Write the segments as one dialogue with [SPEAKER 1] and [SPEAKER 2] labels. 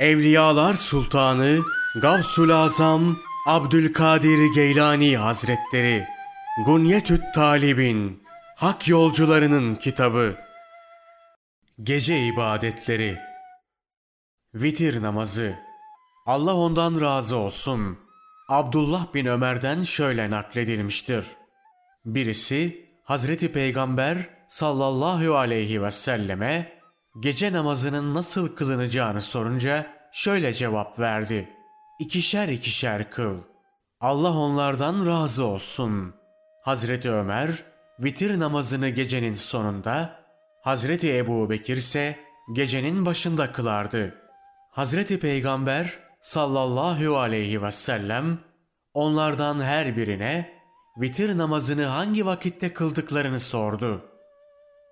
[SPEAKER 1] Evliyalar Sultanı Gavsul Azam Abdülkadir Geylani Hazretleri Gunyetüt Talibin Hak Yolcularının Kitabı Gece İbadetleri Vitir Namazı Allah ondan razı olsun. Abdullah bin Ömer'den şöyle nakledilmiştir. Birisi Hazreti Peygamber sallallahu aleyhi ve selleme gece namazının nasıl kılınacağını sorunca şöyle cevap verdi. İkişer ikişer kıl. Allah onlardan razı olsun. Hazreti Ömer vitir namazını gecenin sonunda, Hazreti Ebu Bekir ise gecenin başında kılardı. Hazreti Peygamber sallallahu aleyhi ve sellem onlardan her birine vitir namazını hangi vakitte kıldıklarını sordu.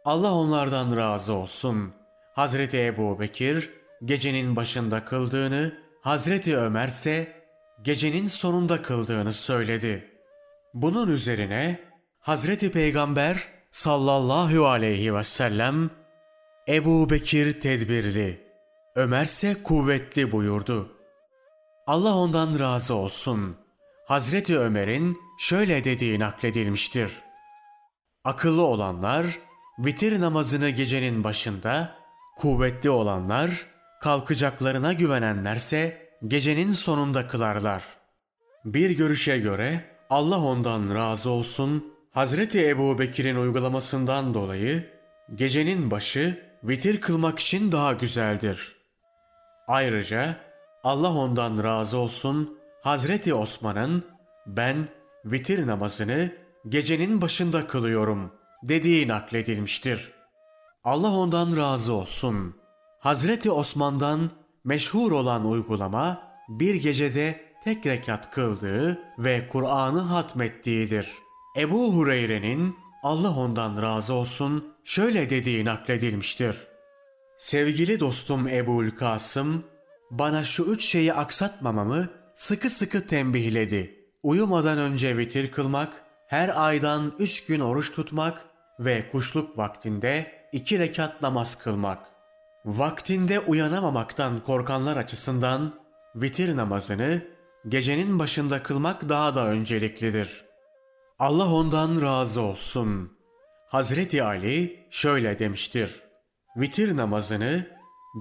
[SPEAKER 1] Allah onlardan razı olsun. Hazreti Ebu Bekir gecenin başında kıldığını, Hazreti Ömer ise gecenin sonunda kıldığını söyledi. Bunun üzerine Hazreti Peygamber sallallahu aleyhi ve sellem Ebu Bekir tedbirli, Ömer ise kuvvetli buyurdu. Allah ondan razı olsun. Hazreti Ömer'in şöyle dediği nakledilmiştir. Akıllı olanlar vitir namazını gecenin başında, kuvvetli olanlar kalkacaklarına güvenenlerse gecenin sonunda kılarlar. Bir görüşe göre Allah ondan razı olsun Hazreti Ebu Bekir'in uygulamasından dolayı gecenin başı vitir kılmak için daha güzeldir. Ayrıca Allah ondan razı olsun Hazreti Osman'ın ben vitir namazını gecenin başında kılıyorum dediği nakledilmiştir. Allah ondan razı olsun. Hazreti Osman'dan meşhur olan uygulama bir gecede tek rekat kıldığı ve Kur'an'ı hatmettiğidir. Ebu Hureyre'nin Allah ondan razı olsun şöyle dediği nakledilmiştir. Sevgili dostum Ebul Kasım bana şu üç şeyi aksatmamamı sıkı sıkı tembihledi. Uyumadan önce vitir kılmak, her aydan üç gün oruç tutmak ve kuşluk vaktinde iki rekat namaz kılmak. Vaktinde uyanamamaktan korkanlar açısından vitir namazını gecenin başında kılmak daha da önceliklidir. Allah ondan razı olsun. Hazreti Ali şöyle demiştir. Vitir namazını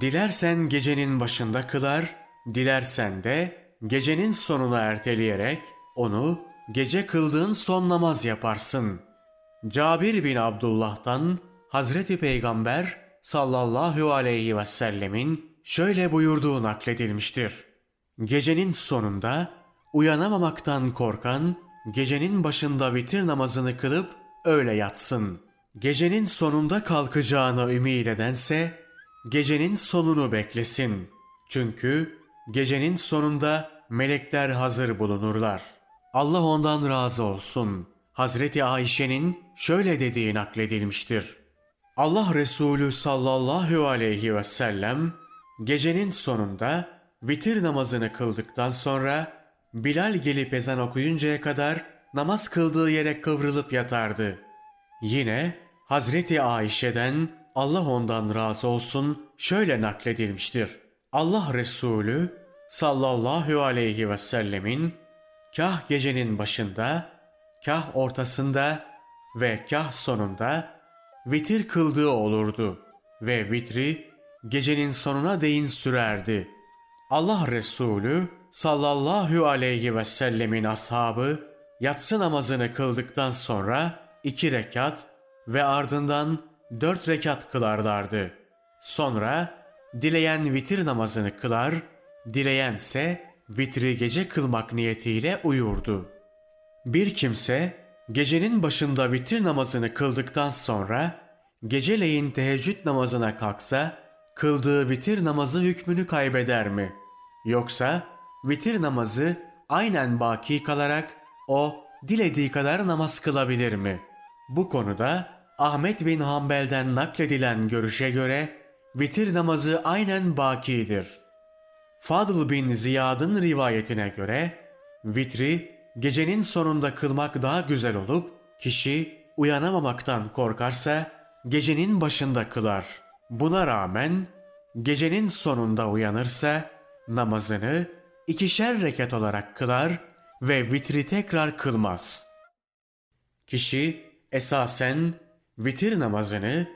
[SPEAKER 1] dilersen gecenin başında kılar, dilersen de gecenin sonuna erteleyerek onu gece kıldığın son namaz yaparsın. Cabir bin Abdullah'tan Hazreti Peygamber sallallahu aleyhi ve sellemin şöyle buyurduğu nakledilmiştir. Gecenin sonunda uyanamamaktan korkan gecenin başında vitir namazını kılıp öyle yatsın. Gecenin sonunda kalkacağına ümid edense gecenin sonunu beklesin. Çünkü gecenin sonunda melekler hazır bulunurlar. Allah ondan razı olsun. Hazreti Ayşe'nin şöyle dediği nakledilmiştir. Allah Resulü sallallahu aleyhi ve sellem gecenin sonunda vitir namazını kıldıktan sonra Bilal gelip ezan okuyuncaya kadar namaz kıldığı yere kıvrılıp yatardı. Yine Hazreti Ayşe'den Allah ondan razı olsun şöyle nakledilmiştir. Allah Resulü sallallahu aleyhi ve sellemin kah gecenin başında, kah ortasında ve kah sonunda vitir kıldığı olurdu ve vitri gecenin sonuna değin sürerdi. Allah Resulü sallallahu aleyhi ve sellemin ashabı yatsı namazını kıldıktan sonra iki rekat ve ardından dört rekat kılarlardı. Sonra dileyen vitir namazını kılar, dileyense vitri gece kılmak niyetiyle uyurdu. Bir kimse gecenin başında vitir namazını kıldıktan sonra geceleyin teheccüd namazına kalksa kıldığı vitir namazı hükmünü kaybeder mi? Yoksa vitir namazı aynen baki kalarak o dilediği kadar namaz kılabilir mi? Bu konuda Ahmet bin Hanbel'den nakledilen görüşe göre vitir namazı aynen bakidir. Fadıl bin Ziyad'ın rivayetine göre vitri gecenin sonunda kılmak daha güzel olup kişi uyanamamaktan korkarsa gecenin başında kılar. Buna rağmen gecenin sonunda uyanırsa namazını ikişer rekat olarak kılar ve vitri tekrar kılmaz. Kişi esasen vitir namazını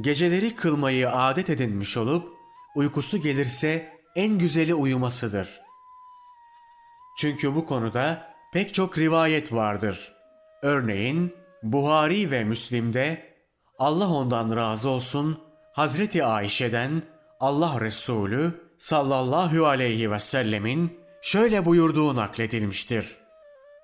[SPEAKER 1] geceleri kılmayı adet edinmiş olup uykusu gelirse en güzeli uyumasıdır. Çünkü bu konuda pek çok rivayet vardır. Örneğin Buhari ve Müslim'de Allah ondan razı olsun Hazreti Ayşe'den Allah Resulü sallallahu aleyhi ve sellemin şöyle buyurduğu nakledilmiştir.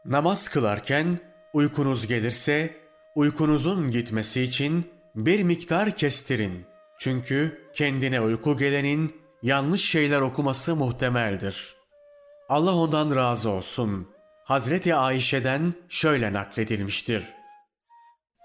[SPEAKER 1] Namaz kılarken uykunuz gelirse uykunuzun gitmesi için bir miktar kestirin. Çünkü kendine uyku gelenin yanlış şeyler okuması muhtemeldir. Allah ondan razı olsun. Hazreti Ayşe'den şöyle nakledilmiştir.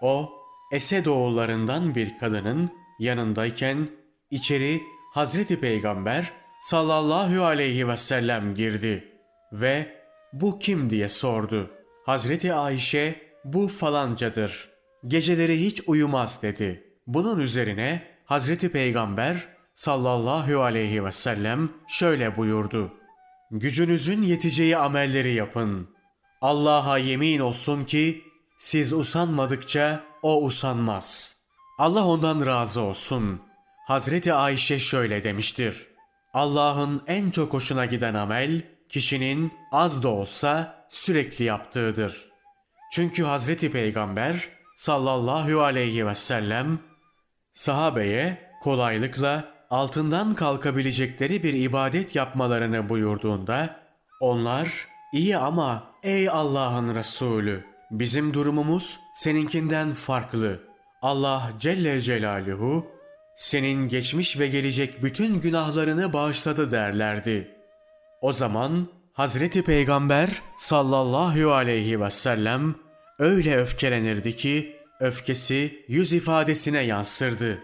[SPEAKER 1] O, Esedoğullarından bir kadının yanındayken içeri Hazreti Peygamber sallallahu aleyhi ve sellem girdi ve bu kim diye sordu. Hazreti Ayşe bu falancadır. Geceleri hiç uyumaz dedi. Bunun üzerine Hazreti Peygamber sallallahu aleyhi ve sellem şöyle buyurdu. Gücünüzün yeteceği amelleri yapın. Allah'a yemin olsun ki siz usanmadıkça o usanmaz. Allah ondan razı olsun. Hazreti Ayşe şöyle demiştir. Allah'ın en çok hoşuna giden amel, kişinin az da olsa sürekli yaptığıdır. Çünkü Hazreti Peygamber sallallahu aleyhi ve sellem sahabeye kolaylıkla altından kalkabilecekleri bir ibadet yapmalarını buyurduğunda onlar iyi ama ey Allah'ın Resulü bizim durumumuz seninkinden farklı. Allah Celle Celaluhu senin geçmiş ve gelecek bütün günahlarını bağışladı derlerdi. O zaman Hazreti Peygamber sallallahu aleyhi ve sellem öyle öfkelenirdi ki öfkesi yüz ifadesine yansırdı.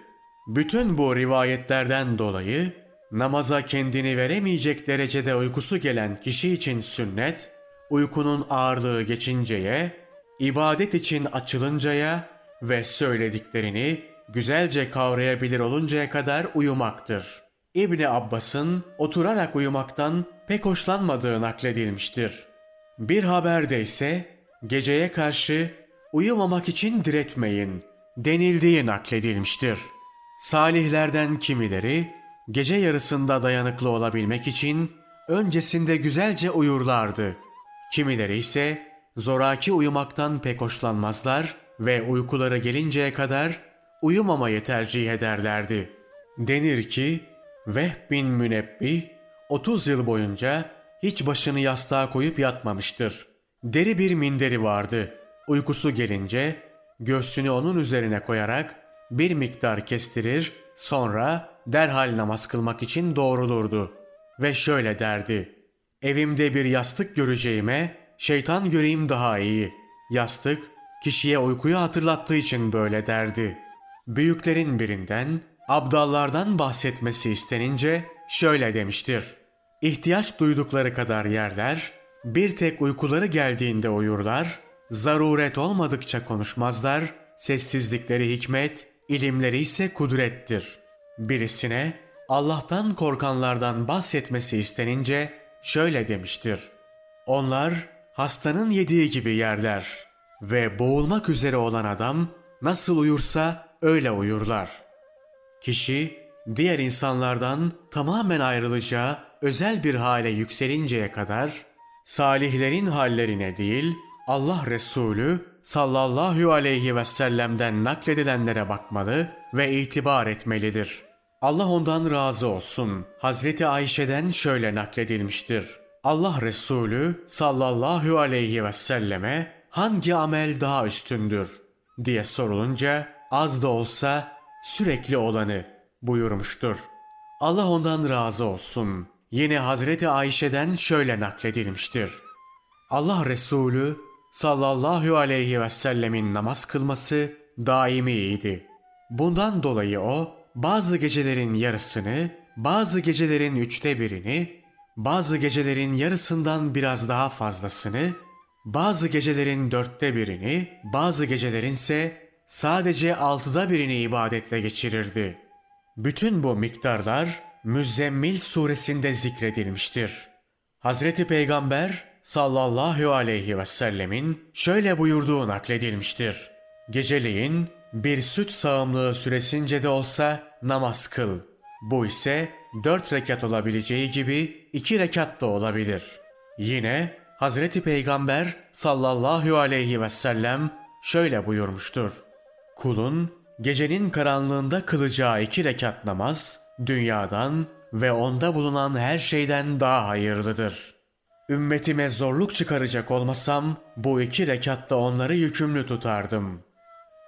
[SPEAKER 1] Bütün bu rivayetlerden dolayı namaza kendini veremeyecek derecede uykusu gelen kişi için sünnet, uykunun ağırlığı geçinceye, ibadet için açılıncaya ve söylediklerini güzelce kavrayabilir oluncaya kadar uyumaktır. İbni Abbas'ın oturarak uyumaktan pek hoşlanmadığı nakledilmiştir. Bir haberde ise geceye karşı uyumamak için diretmeyin denildiği nakledilmiştir. Salihlerden kimileri gece yarısında dayanıklı olabilmek için öncesinde güzelce uyurlardı. Kimileri ise zoraki uyumaktan pek hoşlanmazlar ve uykuları gelinceye kadar uyumamayı tercih ederlerdi. Denir ki Vehb bin Münebbih 30 yıl boyunca hiç başını yastığa koyup yatmamıştır. Deri bir minderi vardı. Uykusu gelince göğsünü onun üzerine koyarak bir miktar kestirir, sonra derhal namaz kılmak için doğrulurdu. Ve şöyle derdi. Evimde bir yastık göreceğime şeytan göreyim daha iyi. Yastık kişiye uykuyu hatırlattığı için böyle derdi. Büyüklerin birinden abdallardan bahsetmesi istenince şöyle demiştir. İhtiyaç duydukları kadar yerler, bir tek uykuları geldiğinde uyurlar, zaruret olmadıkça konuşmazlar, sessizlikleri hikmet, ilimleri ise kudrettir. Birisine Allah'tan korkanlardan bahsetmesi istenince şöyle demiştir. Onlar hastanın yediği gibi yerler ve boğulmak üzere olan adam nasıl uyursa öyle uyurlar. Kişi diğer insanlardan tamamen ayrılacağı özel bir hale yükselinceye kadar salihlerin hallerine değil Allah Resulü sallallahu aleyhi ve sellem'den nakledilenlere bakmalı ve itibar etmelidir. Allah ondan razı olsun. Hazreti Ayşe'den şöyle nakledilmiştir. Allah Resulü sallallahu aleyhi ve selleme hangi amel daha üstündür diye sorulunca az da olsa sürekli olanı buyurmuştur. Allah ondan razı olsun. Yine Hazreti Ayşe'den şöyle nakledilmiştir. Allah Resulü sallallahu aleyhi ve sellemin namaz kılması daimiydi. Bundan dolayı o bazı gecelerin yarısını, bazı gecelerin üçte birini, bazı gecelerin yarısından biraz daha fazlasını, bazı gecelerin dörtte birini, bazı gecelerin ise sadece altıda birini ibadetle geçirirdi. Bütün bu miktarlar Müzzemmil suresinde zikredilmiştir. Hazreti Peygamber sallallahu aleyhi ve sellemin şöyle buyurduğu nakledilmiştir. Geceleyin bir süt sağımlığı süresince de olsa namaz kıl. Bu ise dört rekat olabileceği gibi iki rekat da olabilir. Yine Hazreti Peygamber sallallahu aleyhi ve sellem şöyle buyurmuştur. Kulun gecenin karanlığında kılacağı iki rekat namaz dünyadan ve onda bulunan her şeyden daha hayırlıdır. Ümmetime zorluk çıkaracak olmasam bu iki rekatta onları yükümlü tutardım.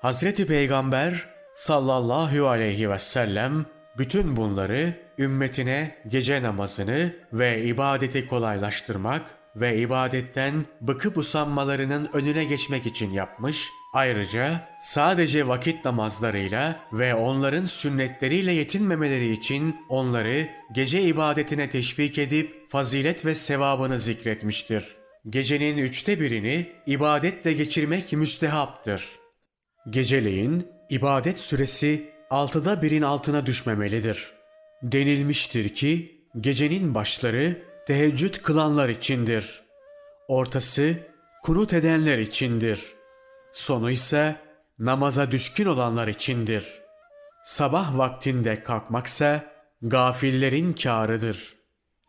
[SPEAKER 1] Hazreti Peygamber sallallahu aleyhi ve sellem bütün bunları ümmetine gece namazını ve ibadeti kolaylaştırmak ve ibadetten bıkıp usanmalarının önüne geçmek için yapmış, ayrıca sadece vakit namazlarıyla ve onların sünnetleriyle yetinmemeleri için onları gece ibadetine teşvik edip fazilet ve sevabını zikretmiştir. Gecenin üçte birini ibadetle geçirmek müstehaptır. Geceleyin ibadet süresi altıda birin altına düşmemelidir. Denilmiştir ki gecenin başları teheccüd kılanlar içindir. Ortası kunut edenler içindir. Sonu ise namaza düşkün olanlar içindir. Sabah vaktinde kalkmaksa gafillerin kârıdır.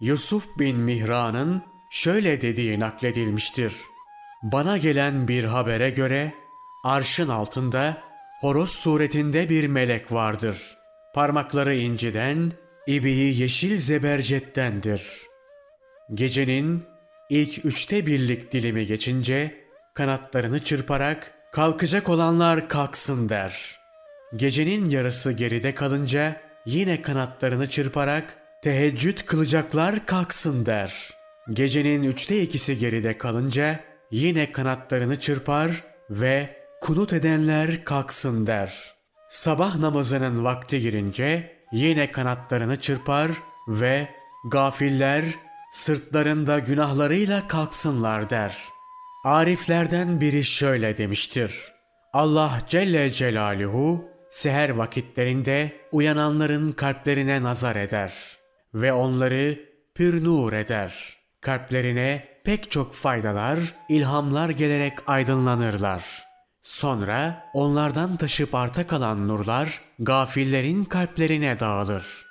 [SPEAKER 1] Yusuf bin Mihran'ın şöyle dediği nakledilmiştir. Bana gelen bir habere göre arşın altında horoz suretinde bir melek vardır. Parmakları inciden, ibiği yeşil zebercettendir.'' Gecenin ilk üçte birlik dilimi geçince kanatlarını çırparak kalkacak olanlar kalksın der. Gecenin yarısı geride kalınca yine kanatlarını çırparak teheccüd kılacaklar kalksın der. Gecenin üçte ikisi geride kalınca yine kanatlarını çırpar ve kunut edenler kalksın der. Sabah namazının vakti girince yine kanatlarını çırpar ve gafiller sırtlarında günahlarıyla kalksınlar der. Ariflerden biri şöyle demiştir. Allah Celle Celaluhu seher vakitlerinde uyananların kalplerine nazar eder ve onları pür nur eder. Kalplerine pek çok faydalar, ilhamlar gelerek aydınlanırlar. Sonra onlardan taşıp arta kalan nurlar gafillerin kalplerine dağılır.''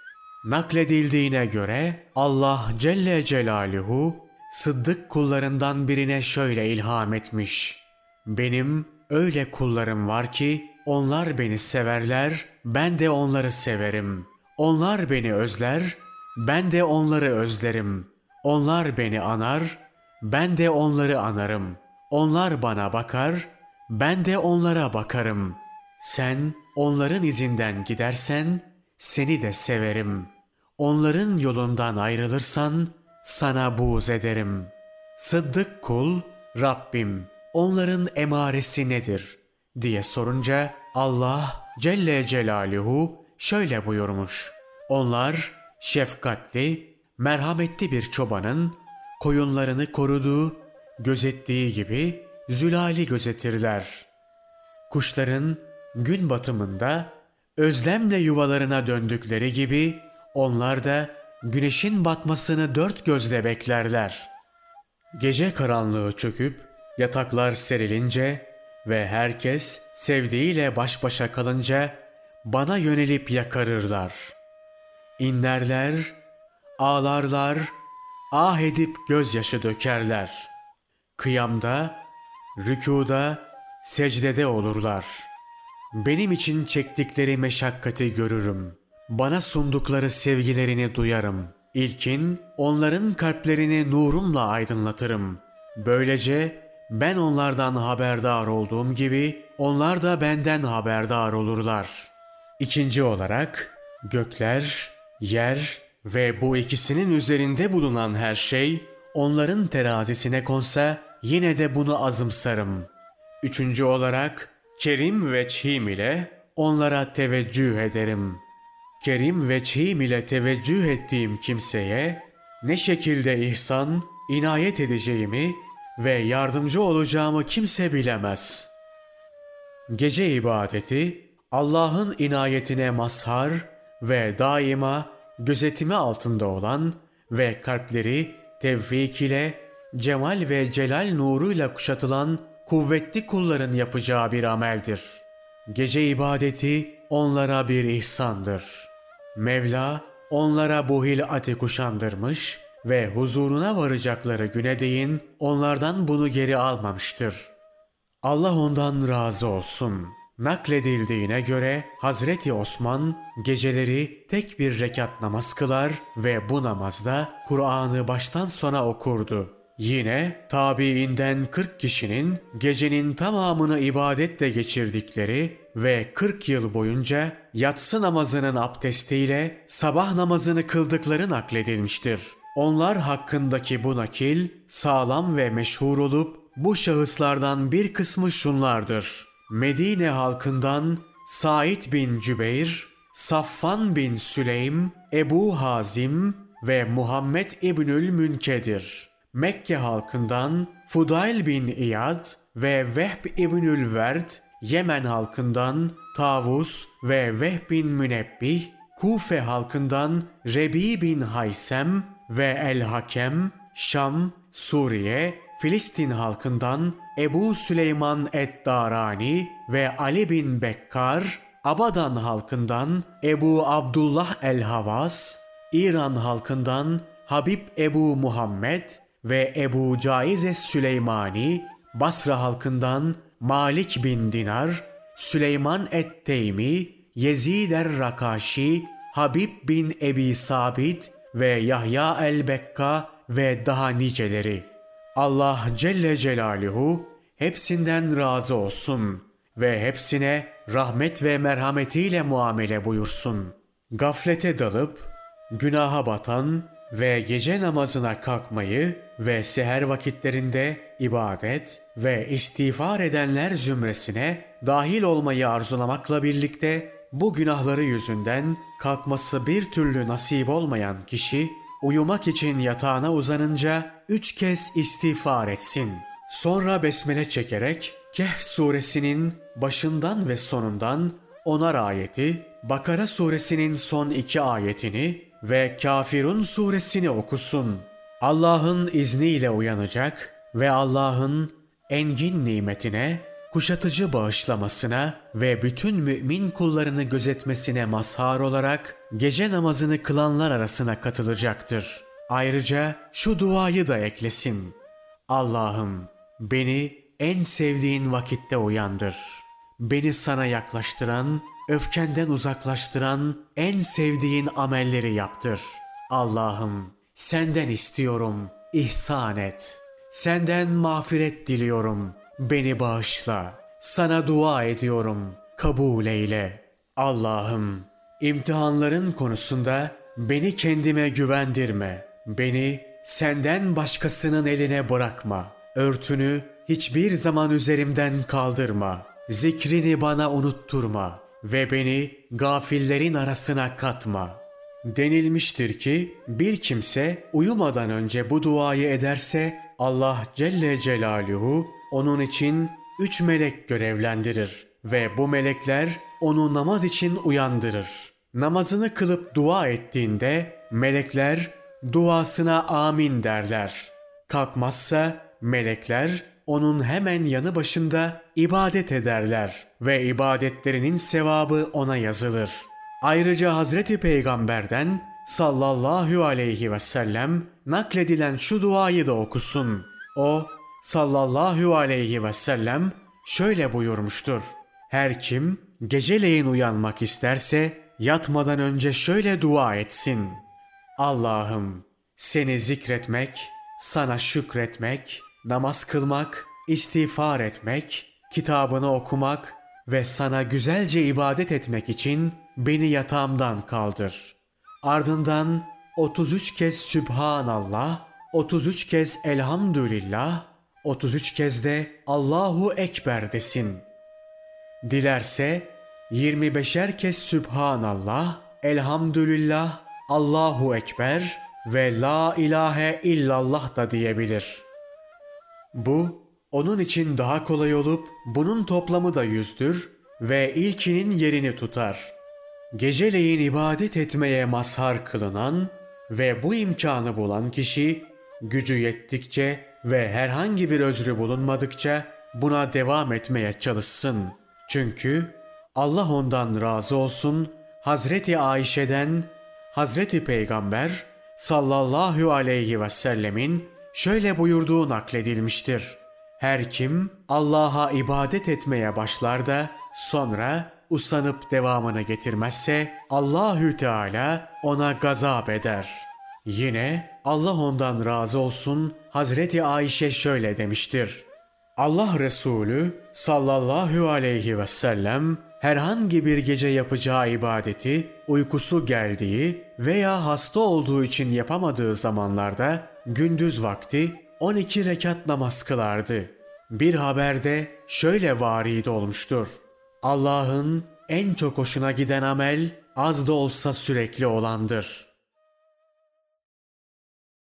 [SPEAKER 1] Nakledildiğine göre Allah Celle Celaluhu sıddık kullarından birine şöyle ilham etmiş. Benim öyle kullarım var ki onlar beni severler, ben de onları severim. Onlar beni özler, ben de onları özlerim. Onlar beni anar, ben de onları anarım. Onlar bana bakar, ben de onlara bakarım. Sen onların izinden gidersen seni de severim.'' Onların yolundan ayrılırsan sana buğz ederim. Sıddık kul, Rabbim onların emaresi nedir? diye sorunca Allah Celle Celaluhu şöyle buyurmuş. Onlar şefkatli, merhametli bir çobanın koyunlarını koruduğu, gözettiği gibi zülali gözetirler. Kuşların gün batımında özlemle yuvalarına döndükleri gibi onlar da güneşin batmasını dört gözle beklerler. Gece karanlığı çöküp yataklar serilince ve herkes sevdiğiyle baş başa kalınca bana yönelip yakarırlar. İnlerler, ağlarlar, ah edip gözyaşı dökerler. Kıyamda, rükuda, secdede olurlar. Benim için çektikleri meşakkati görürüm.'' Bana sundukları sevgilerini duyarım. İlkin onların kalplerini nurumla aydınlatırım. Böylece ben onlardan haberdar olduğum gibi onlar da benden haberdar olurlar. İkinci olarak gökler, yer ve bu ikisinin üzerinde bulunan her şey onların terazisine konsa yine de bunu azımsarım. Üçüncü olarak kerim ve çhim ile onlara teveccüh ederim.'' kerim veçhim ile teveccüh ettiğim kimseye ne şekilde ihsan, inayet edeceğimi ve yardımcı olacağımı kimse bilemez. Gece ibadeti Allah'ın inayetine mazhar ve daima gözetimi altında olan ve kalpleri tevfik ile cemal ve celal nuruyla kuşatılan kuvvetli kulların yapacağı bir ameldir. Gece ibadeti onlara bir ihsandır. Mevla onlara bu hilati kuşandırmış ve huzuruna varacakları güne değin onlardan bunu geri almamıştır. Allah ondan razı olsun. Nakledildiğine göre Hazreti Osman geceleri tek bir rekat namaz kılar ve bu namazda Kur'an'ı baştan sona okurdu. Yine tabiinden 40 kişinin gecenin tamamını ibadetle geçirdikleri ve 40 yıl boyunca yatsı namazının abdestiyle sabah namazını kıldıkları nakledilmiştir. Onlar hakkındaki bu nakil sağlam ve meşhur olup bu şahıslardan bir kısmı şunlardır. Medine halkından Said bin Cübeyr, Safvan bin Süleym, Ebu Hazim ve Muhammed İbnül Münkedir. Mekke halkından Fudail bin İyad ve Vehb İbnül Werd, Yemen halkından Tavus ve Vehb bin Münebbih, Kufe halkından Rebi bin Haysem ve El Hakem, Şam, Suriye, Filistin halkından Ebu Süleyman Ed-Darani ve Ali bin Bekkar, Abadan halkından Ebu Abdullah el-Havas, İran halkından Habib Ebu Muhammed ve Ebu Caizes Süleymani, Basra halkından Malik bin Dinar, Süleyman et-Teymi, Yezid er-Rakaşi, Habib bin Ebi Sabit ve Yahya el-Bekka ve daha niceleri. Allah Celle Celaluhu hepsinden razı olsun ve hepsine rahmet ve merhametiyle muamele buyursun. Gaflete dalıp, günaha batan ve gece namazına kalkmayı ve seher vakitlerinde ibadet ve istiğfar edenler zümresine dahil olmayı arzulamakla birlikte bu günahları yüzünden kalkması bir türlü nasip olmayan kişi uyumak için yatağına uzanınca üç kez istiğfar etsin. Sonra besmele çekerek Kehf suresinin başından ve sonundan onar ayeti, Bakara suresinin son iki ayetini ve Kafirun suresini okusun. Allah'ın izniyle uyanacak ve Allah'ın engin nimetine, kuşatıcı bağışlamasına ve bütün mümin kullarını gözetmesine mazhar olarak gece namazını kılanlar arasına katılacaktır. Ayrıca şu duayı da eklesin. Allah'ım beni en sevdiğin vakitte uyandır. Beni sana yaklaştıran, öfkenden uzaklaştıran en sevdiğin amelleri yaptır. Allah'ım senden istiyorum, ihsan et. Senden mağfiret diliyorum, beni bağışla. Sana dua ediyorum, kabul eyle. Allah'ım imtihanların konusunda beni kendime güvendirme. Beni senden başkasının eline bırakma. Örtünü hiçbir zaman üzerimden kaldırma. Zikrini bana unutturma ve beni gafillerin arasına katma. Denilmiştir ki bir kimse uyumadan önce bu duayı ederse Allah Celle Celaluhu onun için üç melek görevlendirir ve bu melekler onu namaz için uyandırır. Namazını kılıp dua ettiğinde melekler duasına amin derler. Kalkmazsa melekler onun hemen yanı başında ibadet ederler ve ibadetlerinin sevabı ona yazılır. Ayrıca Hazreti Peygamber'den sallallahu aleyhi ve sellem nakledilen şu duayı da okusun. O sallallahu aleyhi ve sellem şöyle buyurmuştur. Her kim geceleyin uyanmak isterse yatmadan önce şöyle dua etsin. Allah'ım seni zikretmek, sana şükretmek, namaz kılmak, istiğfar etmek, kitabını okumak ve sana güzelce ibadet etmek için beni yatağımdan kaldır. Ardından 33 kez Sübhanallah, 33 kez Elhamdülillah, 33 kez de Allahu Ekber desin. Dilerse 25'er kez Sübhanallah, Elhamdülillah, Allahu Ekber ve La ilahe illallah da diyebilir. Bu onun için daha kolay olup bunun toplamı da yüzdür ve ilkinin yerini tutar. geceleyin ibadet etmeye mazhar kılınan ve bu imkanı bulan kişi gücü yettikçe ve herhangi bir özrü bulunmadıkça buna devam etmeye çalışsın. Çünkü Allah ondan razı olsun Hazreti Ayşe'den Hazreti Peygamber sallallahu aleyhi ve sellemin şöyle buyurduğu nakledilmiştir. Her kim Allah'a ibadet etmeye başlar da sonra usanıp devamını getirmezse Allahü Teala ona gazap eder. Yine Allah ondan razı olsun Hazreti Ayşe şöyle demiştir. Allah Resulü sallallahu aleyhi ve sellem herhangi bir gece yapacağı ibadeti uykusu geldiği veya hasta olduğu için yapamadığı zamanlarda gündüz vakti 12 rekat namaz kılardı. Bir haberde şöyle varid olmuştur. Allah'ın en çok hoşuna giden amel az da olsa sürekli olandır.